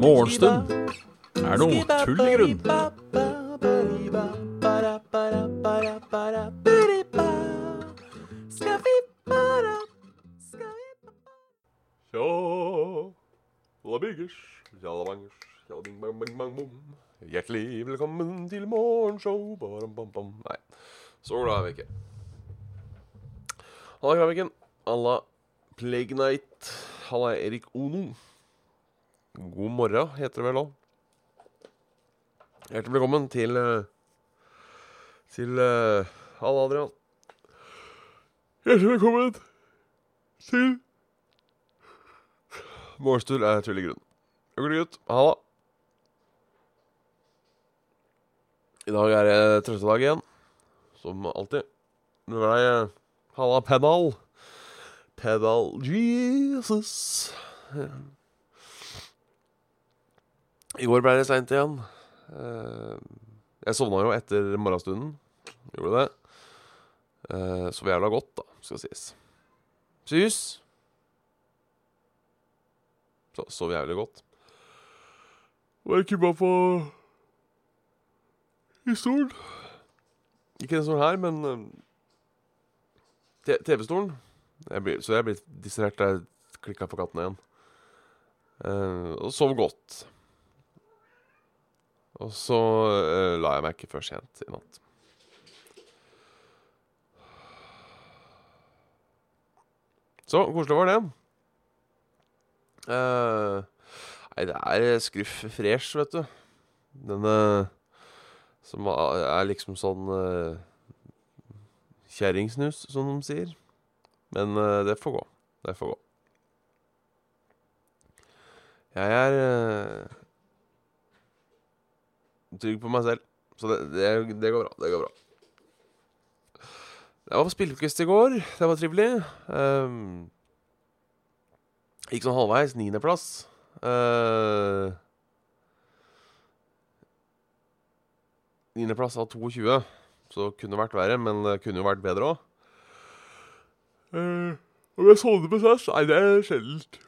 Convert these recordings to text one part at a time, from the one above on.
Morgenstund er noe tull i grunn. Hjertelig velkommen til morgenshow. Nei, så glad er vi ikke. Halla, Kraviken. Halla, Plague Night. Halla, Erik Ono. God morgen, heter det vel òg. Hjertelig velkommen til eh, Til Halla, Adrian. Hjertelig velkommen til Morgenstund er tullegrunn. Uglegutt, halla. I dag er det trøttedag igjen. Som alltid. Nå er det halla pedal. Pedal Jesus. I går ble det seint igjen. Eh, Jeg sovna jo etter morgenstunden. Gjorde det. Eh, Sov jævla godt, da, skal sies. Sys. Sov jævlig godt. Var kubba på i stolen. Ikke den stolen her, men eh, TV-stolen. Så jeg ble distrahert da jeg klikka på katten igjen. Uh, og sov godt. Og så uh, la jeg meg ikke før sent i natt. Så koselig var det. Uh, nei, det er skruff fresh, vet du. Denne som er liksom sånn Kjerringsnus, som de sier. Men uh, det får gå. Det får gå. Jeg er uh, trygg på meg selv, så det, det, det går bra. Det går bra. Jeg var på spillekvist i går. Det var trivelig. Um, gikk sånn halvveis. Niendeplass. Uh, Niendeplass av 22. Så kunne vært verre, men det kunne jo vært bedre òg. om jeg sovner med sæsj? Nei, det er sjeldent.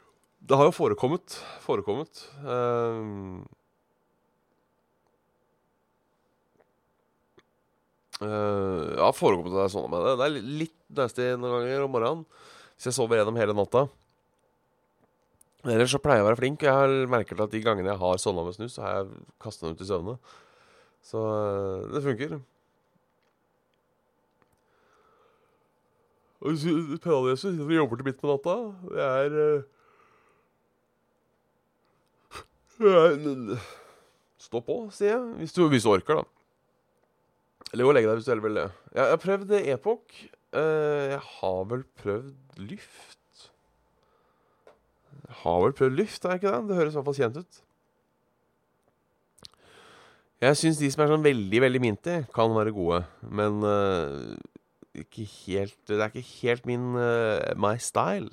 Det har jo forekommet. Forekommet. Um, Eh, ja, forekommet at jeg sovna med det. Det er li- litt nasty noen ganger om morgenen. Hvis jeg sover gjennom hele natta. Ellers så pleier jeg å være flink. og Jeg har merket at de gangene jeg har sovna med snus, så har jeg kasta den ut i søvne. Så eh, det funker. Pedaljesus sitter og jobber til midt på natta. Det er eh, Stå på, sier jeg. Hvis du, hvis du orker, da. Eller gå og legge deg hvis du heller vil det. Jeg, har prøvd Epoch. Eh, jeg har vel prøvd Lyft. Jeg har vel prøvd Lyft, er jeg ikke det? Det høres i hvert fall kjent ut. Jeg syns de som er sånn veldig, veldig minty, kan være gode. Men eh, ikke helt Det er ikke helt min uh, my style.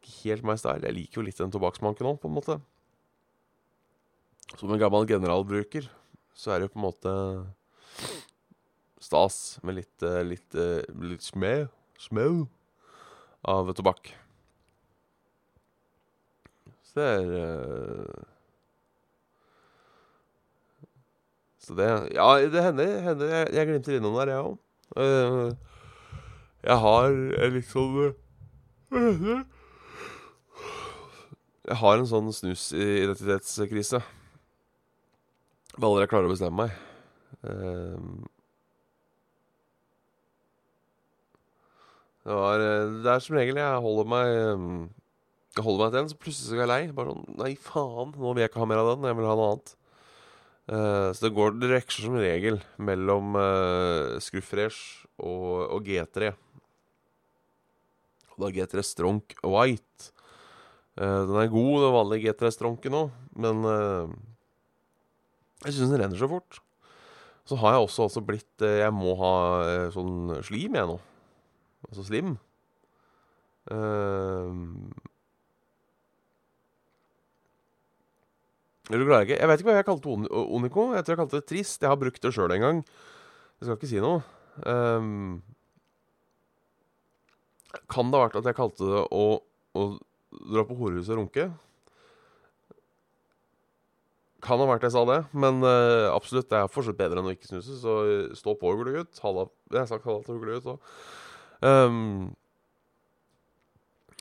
Ikke helt my style. Jeg liker jo litt den tobakksmanken òg, på en måte. Som en gammel generalbruker, så er det jo på en måte stas med litt, uh, litt, uh, litt smau smau av tobakk. Så det er Så det Ja, det hender, hender jeg, jeg glimter innom der, jeg òg. Jeg har en litt sånn eh, Jeg har en sånn snusidentitetskrise. Hva aldri jeg klarer å bestemme meg. Ehm, det, var, eh, det er som regel jeg holder meg Jeg holder meg til den, så plutselig så er jeg lei. Bare sånn Nei, faen, nå vil jeg ikke ha mer av den. Jeg vil ha noe annet. Eh, så det går Det som regel mellom uh, Scruffresh og, og G3. Og da G3 Stronk White. Uh, den er god, den vanlige G3 Stronken òg, men eh, jeg syns den renner så fort. Så har jeg også, også blitt eh, Jeg må ha eh, sånn slim, jeg nå. Altså slim. Uh, eller klarer jeg vet ikke hva jeg kalte Oniko. Jeg tror jeg kalte det trist. Jeg har brukt det sjøl en gang. Jeg skal ikke si noe. Um, Kan det ha vært at jeg kalte det å, å dra på horehuset og runke? Kan ha vært jeg sa det, men uh, absolutt, det er fortsatt bedre enn å ikke snuse. Så eh, stå på, uglegutt. Jeg har sagt halla til uglegutt òg. Um,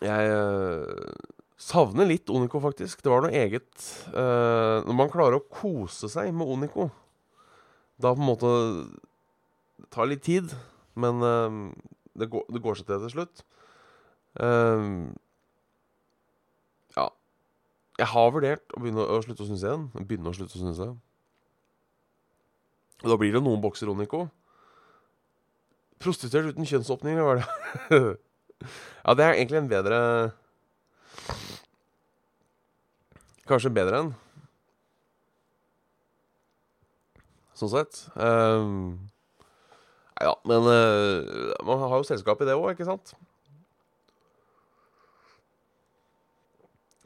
jeg eh, savner litt Onico, faktisk. Det var noe eget. uh, når man klarer å kose seg med Onico, da på en måte Det tar litt tid, men uh, det, går, det går seg til til slutt. Uh, ja. Jeg har vurdert å begynne å slutte å snuse igjen. Begynne å slutte å. Og da blir det noen bokser Onico. Prostituert uten kjønnsåpninger, var det. ja, det er egentlig en bedre Kanskje bedre enn. Sånn sett. Um, ja, men uh, man har jo selskap i det òg, ikke sant?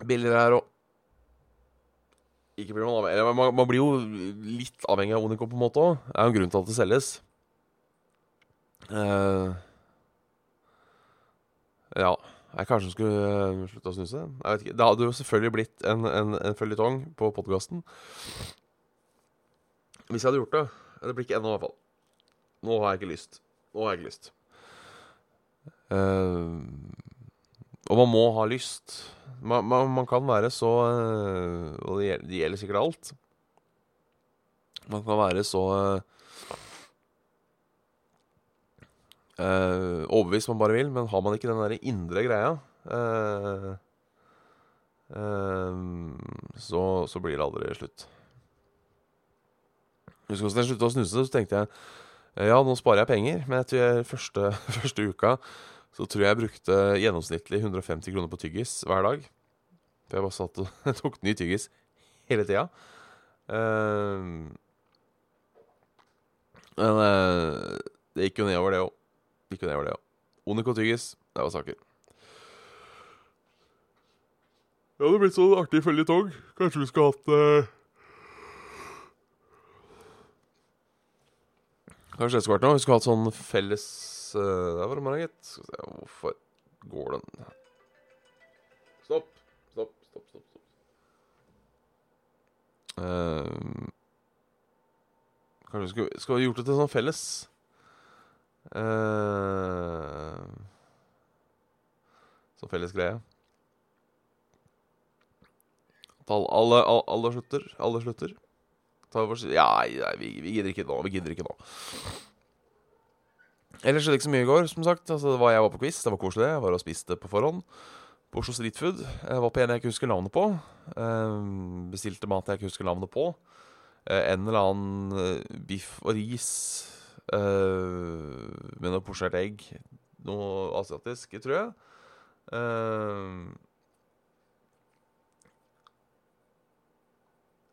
Billigere her òg. Ikke blir man avhengig man, man blir jo litt avhengig av Onico på en måte òg. Det er jo en grunn til at det selges. Uh, ja Jeg kanskje skulle uh, slutte å snuse. Jeg vet ikke. Det hadde jo selvfølgelig blitt en, en, en føljetong på podkasten. Hvis jeg hadde gjort det. Det blir ikke ennå, i hvert fall. Nå har jeg ikke lyst. Nå har jeg ikke lyst. Uh, og man må ha lyst. Man, man, man kan være så uh, Og det gjelder, det gjelder, sikkert alt. Man kan være så uh, overbevist man bare vil, men har man ikke den derre indre greia, så, så blir det aldri slutt. Husker også da jeg slutta å snuse, så tenkte jeg ja, nå sparer jeg penger. Men etter første, første uka så tror jeg jeg brukte gjennomsnittlig 150 kroner på tyggis hver dag. For jeg bare satt og tok ny tyggis hele tida. Uh, men uh, det gikk jo nedover, det òg. Gikk det var det ja. Onico tyggis, det var saker. Det hadde blitt sånn artig føljetong. Kanskje vi skulle hatt uh, Kanskje det skulle vært noe. Vi skulle hatt sånn felles uh, Der var det meg, gitt. Skal vi se Hvorfor går den Stopp. Stopp, stopp, stopp. stopp. Uh, kanskje vi skulle, skulle gjort det til sånn felles uh, Sånn felles greie. Alle, alle, alle slutter. Alle slutter. Ja, nei, vi, vi, gidder ikke nå. Vi gidder ikke nå. Ellers skjedde ikke så mye i går, som sagt. Altså, var jeg var på quiz, det var koselig. Jeg var og spiste på forhånd på Oslo Street Food. Jeg var på en jeg ikke husker navnet på. Um, bestilte mat jeg ikke husker navnet på. Uh, en eller annen biff og ris uh, med noe posjert egg. Noe asiatisk, tror jeg. Uh,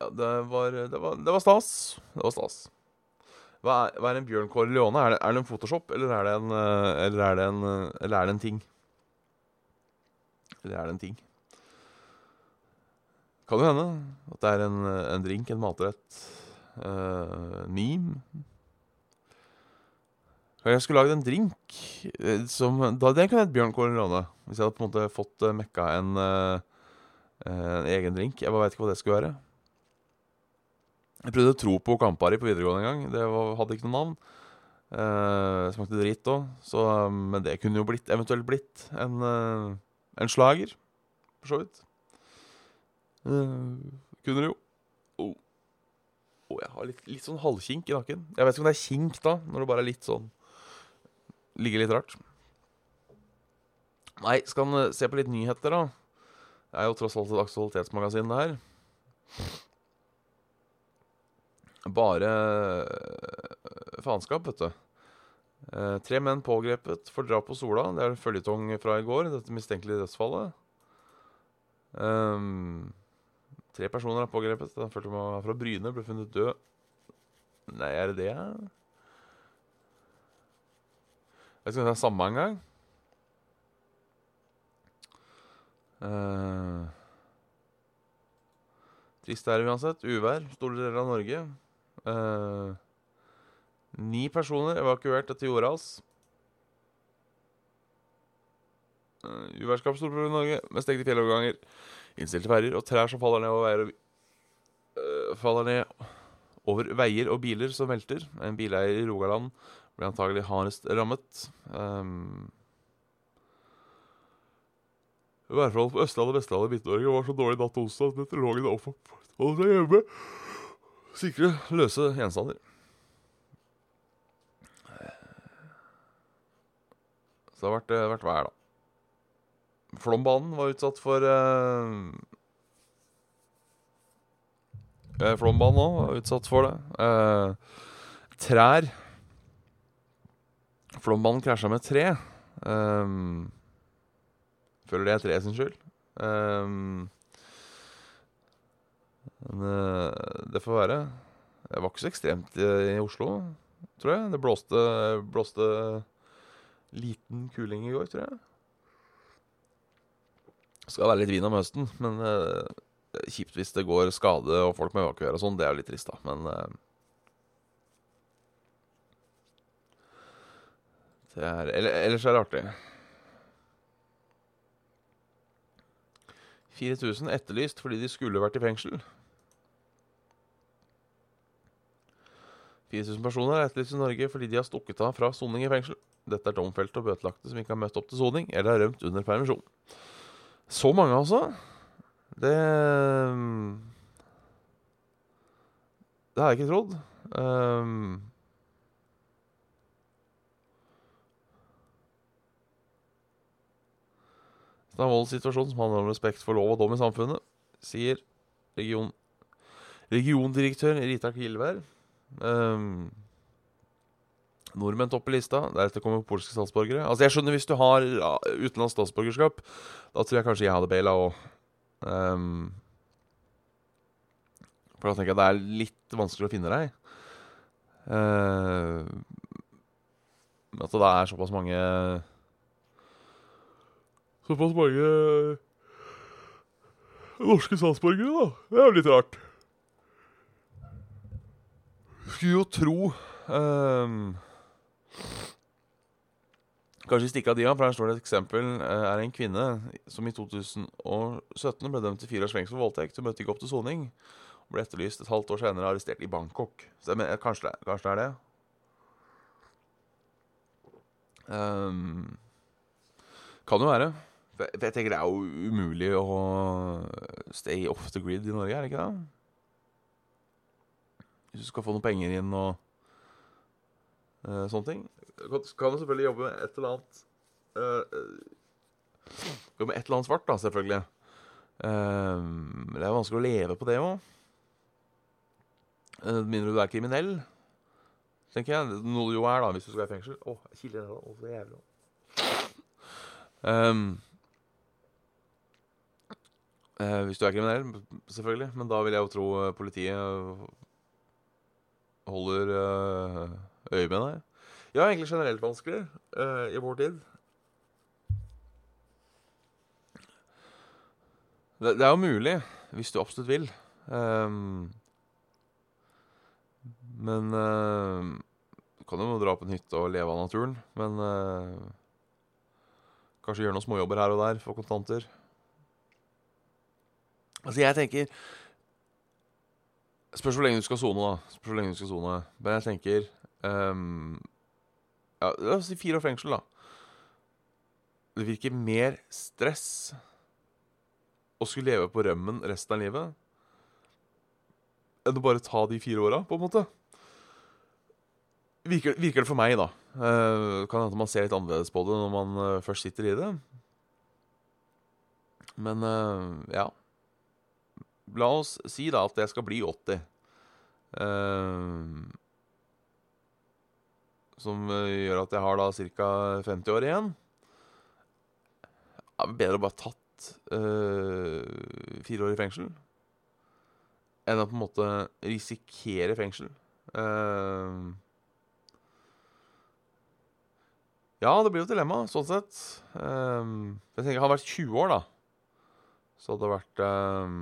Ja, det var, det, var, det var, stas. Det var stas. Hva er, hva er en Bjørn Corleone? Leone? Er er det en Photoshop, eller er en, eller er det en, eller er det en ting? Eller er det en ting? Kan jo hende at det er en, en drink, en matrett. Uh, meme. Jeg skulle lagd en drink som da, Den kunne hett Bjørn Corleone. Leone. Hvis jeg hadde på en måte fått mekka en, en egen drink. Jeg bare veit ikke hva det skulle være. Jeg prøvde å tro på Campari på videregående en gang. Det var, hadde ikke noe navn. Uh, smakte dritt òg, men det kunne jo blitt, eventuelt blitt en, en slager, for så vidt. Uh, kunne det jo. Oh. oh. jeg har litt, litt, sånn halvkink i nakken. Jeg vet ikke om det er kink da, når det bare er litt sånn Ligger litt rart. Nei, skal han se på litt nyheter, da? Det er jo tross alt et aktualitetsmagasin, det her. Bare faenskap, vet du. Eh, tre menn pågrepet for drap på Sola. Det er føljetong fra i går, dette mistenkelige dødsfallet. Um, tre personer er pågrepet. Den følte meg fra Bryne ble funnet død. Nei, er det det? Jeg vet ikke om det er samme en gang. Uh, trist er det uansett. Uvær store deler av Norge. Uh, ni personer evakuert etter jordras. Uh, Uværskap storproblem i Norge med stengte fjelloverganger, innstilte ferjer og trær som faller ned over veier og uh, Faller ned over veier og biler som velter. En bileier i Rogaland ble antagelig hardest rammet. Um, Værforholdet på Østlandet, Vestlandet og Midt-Norge var så dårlig natt til onsdag at meteorologene oppholdt seg hjemme. Sikre løse gjenstander. Så det har vært, eh, vært vær, da. Flombanen var utsatt for eh, Flombanen òg var utsatt for det. Eh, trær Flombanen krasja med tre. Um, føler det er tre sin skyld. Um, men uh, det får være. Det var ikke så ekstremt i, i Oslo, tror jeg. Det blåste, blåste liten kuling i går, tror jeg. Skal være litt vin om høsten, men uh, kjipt hvis det går skade og folk må evakuere og sånn. Det er jo litt trist, da. Men uh, det er, eller, Ellers er det artig. 4000 etterlyst fordi de skulle vært i fengsel. 4000 personer er etterlyst i Norge fordi de har stukket av fra soning i fengsel. Dette er domfelte og bøtelagte som ikke har møtt opp til soning eller har rømt under permisjon. Så mange, altså. Det Det har jeg ikke trodd. Um, Det voldssituasjonen voldssituasjon som handler om respekt for lov og dom i samfunnet, sier region, regiondirektør Rita Kilvær. Um, nordmenn topper lista. Deretter kommer polske statsborgere. Altså Jeg skjønner hvis du har utenlandsk statsborgerskap. Da tror jeg kanskje jeg hadde baila òg. Um, for da tenker jeg det er litt vanskelig å finne deg. Uh, at det er såpass mange Såpass mange norske statsborgere, da. Det er jo litt rart. Skulle jo tro um, Kanskje stikke av de av, for her står det et eksempel. Uh, er en kvinne som i 2017 ble dømt til fire års fengsel for voldtekt. Hun møtte ikke opp til soning. Ble etterlyst et halvt år senere arrestert i Bangkok. Så jeg mener, kanskje, det, kanskje det er det? Um, kan jo være. For jeg tenker det er jo umulig å stay off the grid i Norge, er det ikke det? Hvis du skal få noen penger inn og uh, sånne ting. Så kan du selvfølgelig jobbe med et eller annet uh, Jobbe med et eller annet svart, da, selvfølgelig. Uh, det er vanskelig å leve på det òg. Med mindre du er kriminell, tenker jeg. Noe du jo er, da, hvis du skal i fengsel. Å, oh, kilder her, så jævlig. Um, Eh, hvis du er kriminell, selvfølgelig. Men da vil jeg jo tro eh, politiet holder eh, øye med deg. Ja, egentlig generelt vanskelig eh, i vår tid. Det, det, er jo mulig, hvis du absolutt vil. Um, men uh, Du kan jo dra på en hytte og leve av naturen. Men uh, kanskje gjøre noen småjobber her og der for kontanter. Altså, jeg tenker Spørs hvor lenge du skal sone, da. Spørs hvor lenge du skal sone. Men jeg tenker um, ja, La oss si fire år fengsel, da. Det virker mer stress å skulle leve på rømmen resten av livet enn å bare ta de fire åra, på en måte. Virker, virker, det for meg, da. Uh, kan hende man ser litt annerledes på det når man uh, først sitter i det. Men uh, ja. La oss si da at jeg skal bli 80. Uh, eh, som gjør at jeg har da ca. 50 år igjen. Det er bedre å bare tatt uh, fire år i fengsel enn å på en måte risikere fengsel. Uh, ja, det blir jo et dilemma, sånn sett. Uh, jeg tenker, Hadde jeg vært 20 år, da, så hadde det vært uh,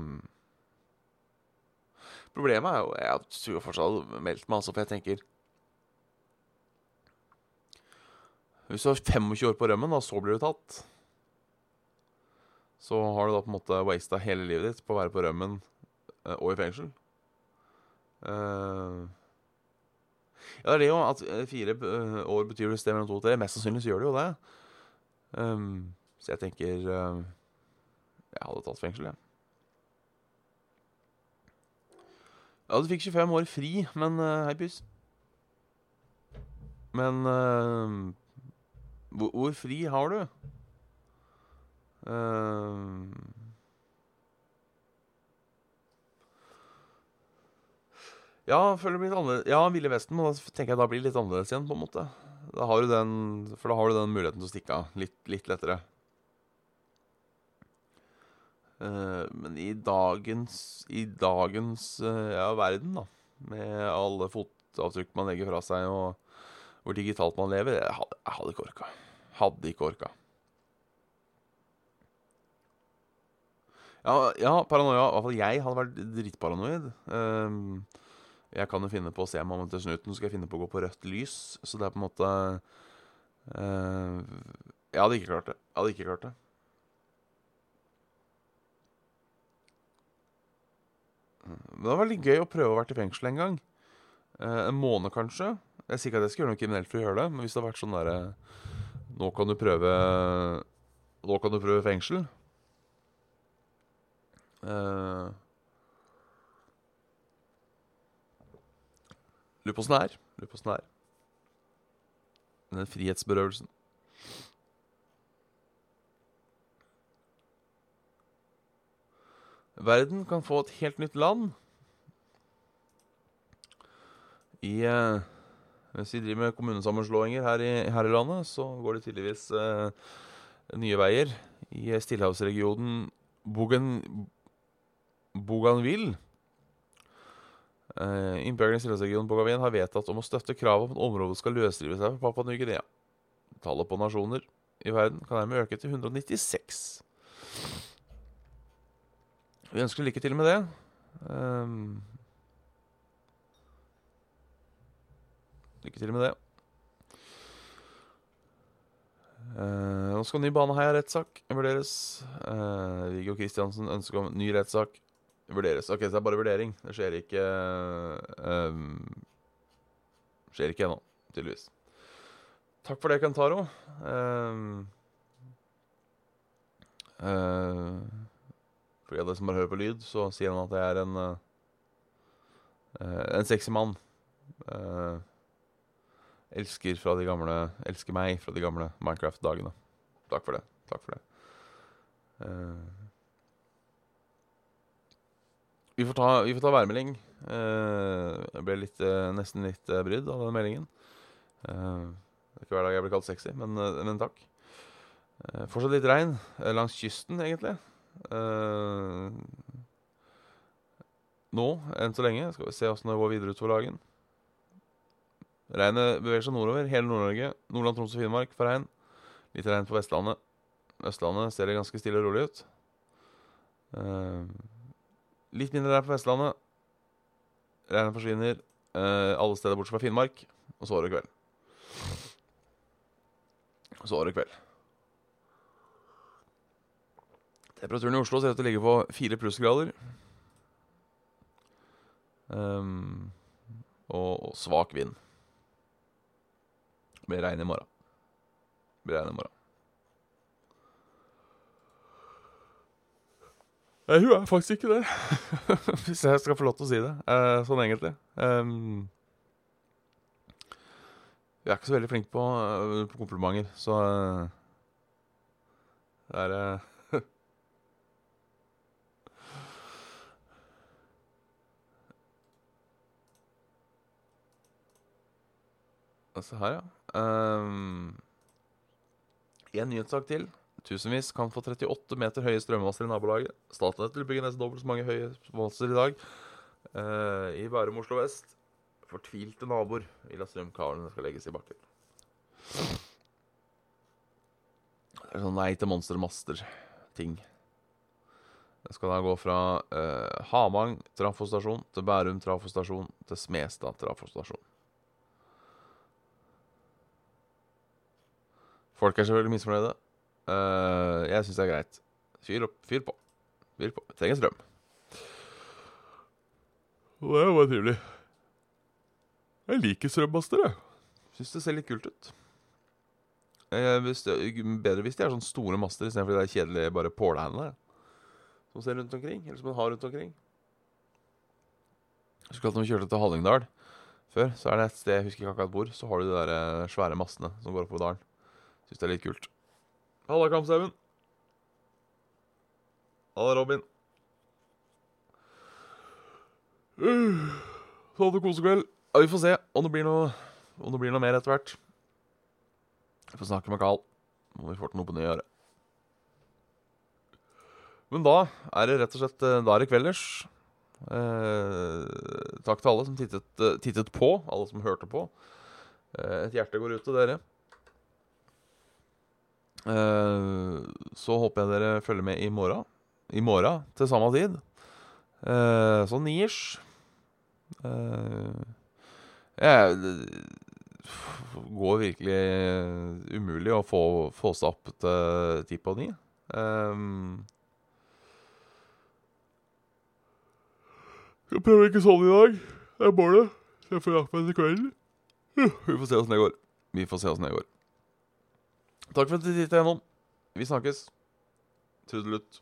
Problemet er jo Jeg tror fortsatt meldt meg, altså, for jeg tenker Hvis du har 25 år på rømmen, da, så blir du tatt. så har du da på en måte wasta hele livet ditt på å være på rømmen eh, og i fengsel. Uh, ja, det er det jo at eh, fire år betyr et sted mellom to og tre. Mest sannsynlig så gjør det jo det. Um, så jeg tenker eh, Jeg hadde tatt fengsel, jeg. Ja, du fikk 25 år fri, men uh, hei, pys. Men uh, hvor, hvor fri har du? Uh, ja, føler det blir litt. Ja, Ville Vesten, men da tenker jeg da blir litt annerledes igjen, på en måte. Da har du den, for da har du den muligheten til å stikke av litt, litt lettere. Eh, men i dagens, i dagens eh, ja, verden, da, med alle fotavtrykk man legger fra seg, og hvor digitalt man lever, jeg hadde, jeg hadde ikke orka. Hadde ikke orka. Ja, ja, paranoia. I hvert fall jeg hadde vært dritparanoid. Um, jeg kan jo finne på å se meg om etter snuten, så skal jeg finne på å gå på rødt lys. Så det er på en måte uh, Jeg hadde ikke klart det. Jeg hadde ikke klart det. Men det var veldig gøy å prøve å være i fengsel en gang. Eh, en måned, kanskje. Jeg sier ikke at jeg skal gjøre noe kriminelt for å gjøre det, men hvis det hadde vært sånn derre Nå kan du prøve Nå kan du prøve fengsel. Uh, Lurer på åssen det er. Lurer på åssen det er. Den frihetsberøvelsen. Verden kan få et helt nytt land. I eh, Hvis vi driver med kommunesammenslåinger her i, her i landet, så går det tydeligvis eh, nye veier i stillehavsregionen Bogen, Bougainville. Eh, Innbyggerne i stillehavsregionen Bougainville har vedtatt om å støtte kravet om at området skal løsrive seg fra Papua Ny-Guinea. Tallet på nasjoner i verden kan dermed øke til 196. Vi ønsker lykke til med det. Um, lykke til med det. Uh, nå skal ny Baneheia-rettssak vurderes. Uh, Viggo Kristiansen ønsker om ny rettssak vurderes. Ok, så det er bare vurdering. Det skjer ikke uh, um, Skjer ikke ennå, tydeligvis. Takk for det, Kantaro. Uh, uh, for de som bare hører på lyd, så sier han at jeg er en uh, En sexy mann. Uh, elsker fra de gamle Elsker meg fra de gamle Minecraft-dagene. Takk for det. Takk for det. Uh, vi, får ta, vi får ta værmelding. jeg ble litt, nesten litt brydd av den meldingen. det er ikke hver dag jeg blir kalt sexy, men, men takk. fortsatt litt regn langs kysten, egentlig. Uh, nå, enn så lenge. Skal vi se åssen det går videre utover dagen. Regnet beveger seg nordover. Hele Nord-Norge. Nordland, Troms og Finnmark får regn. Litt regn på Vestlandet. Østlandet ser det ganske stille og rolig ut. Uh, litt mindre regn på Vestlandet. Regnet forsvinner uh, alle steder bortsett fra Finnmark. Og så var det kveld. Så var det kveld. Temperaturen i Oslo ser ut til å ligge på fire plussgrader. Um, og, og, svak vind. Det blir regn i morgen. Det blir regn i morgen. Hun er faktisk ikke det. Hvis jeg skal få lov til å si det. Uh, sånn egentlig. Um, vi er ikke så veldig flinke på, uh, på komplimenter, så uh, det er Se her, ja. Um, en nyhetssak til. Tusenvis kan få 38 meter høye strømmaster i nabolaget. Statnett vil bygge nesten dobbelt så mange høye master i dag. Uh, I Bærum, Oslo vest. Fortvilte naboer vil at strømkablene skal legges i bakken. Det er sånn nei til monstermaster-ting. Det skal da gå fra uh, Hamang trafostasjon til Bærum trafostasjon til Smestad trafostasjon. Folk er selvfølgelig misfornøyde. Uh, jeg syns det er greit. Fyr opp. Fyr på. Fyr på. Trenger strøm. Og det er jo bare trivelig. Jeg liker strømmaster, jeg. Syns det ser litt kult ut. Eh, hvis det, bedre hvis de er sånne store master istedenfor de der kjedelige bare pålhandene som ser rundt omkring. Eller som man har rundt omkring. Jeg husker at når vi kjørte til Hallingdal før, så er det et sted jeg husker ikke akkurat hvor, så har du de der eh, svære mastene som går oppover dalen. Syns det er litt kult. Halla, Kampshaugen. Halla, Robin. Uh, så hadde kosekveld. Ja, vi får se om det blir noe, om det blir noe mer etter hvert. Vi får snakke med Carl om vi får til noe på nyåret. Men da er det rett og slett eh, Da er det kvelders. Eh, takk til alle som tittet, eh, tittet på, alle som hørte på. Eh, et hjerte går ut til dere. Eh, så håper jeg dere følger med i morgen. I morgen til samme tid. Uh, sånn niers. Uh, jeg, det går virkelig umulig å få, få seg opp til ti på ni. Um, skal prøve ikke sånn i dag. Det er målet. Så jeg får lagt meg til kvelden. Vi får se åssen det går. Vi får se åssen det går. Takk for at du tittet gjennom. Vi snakkes. Trudelutt.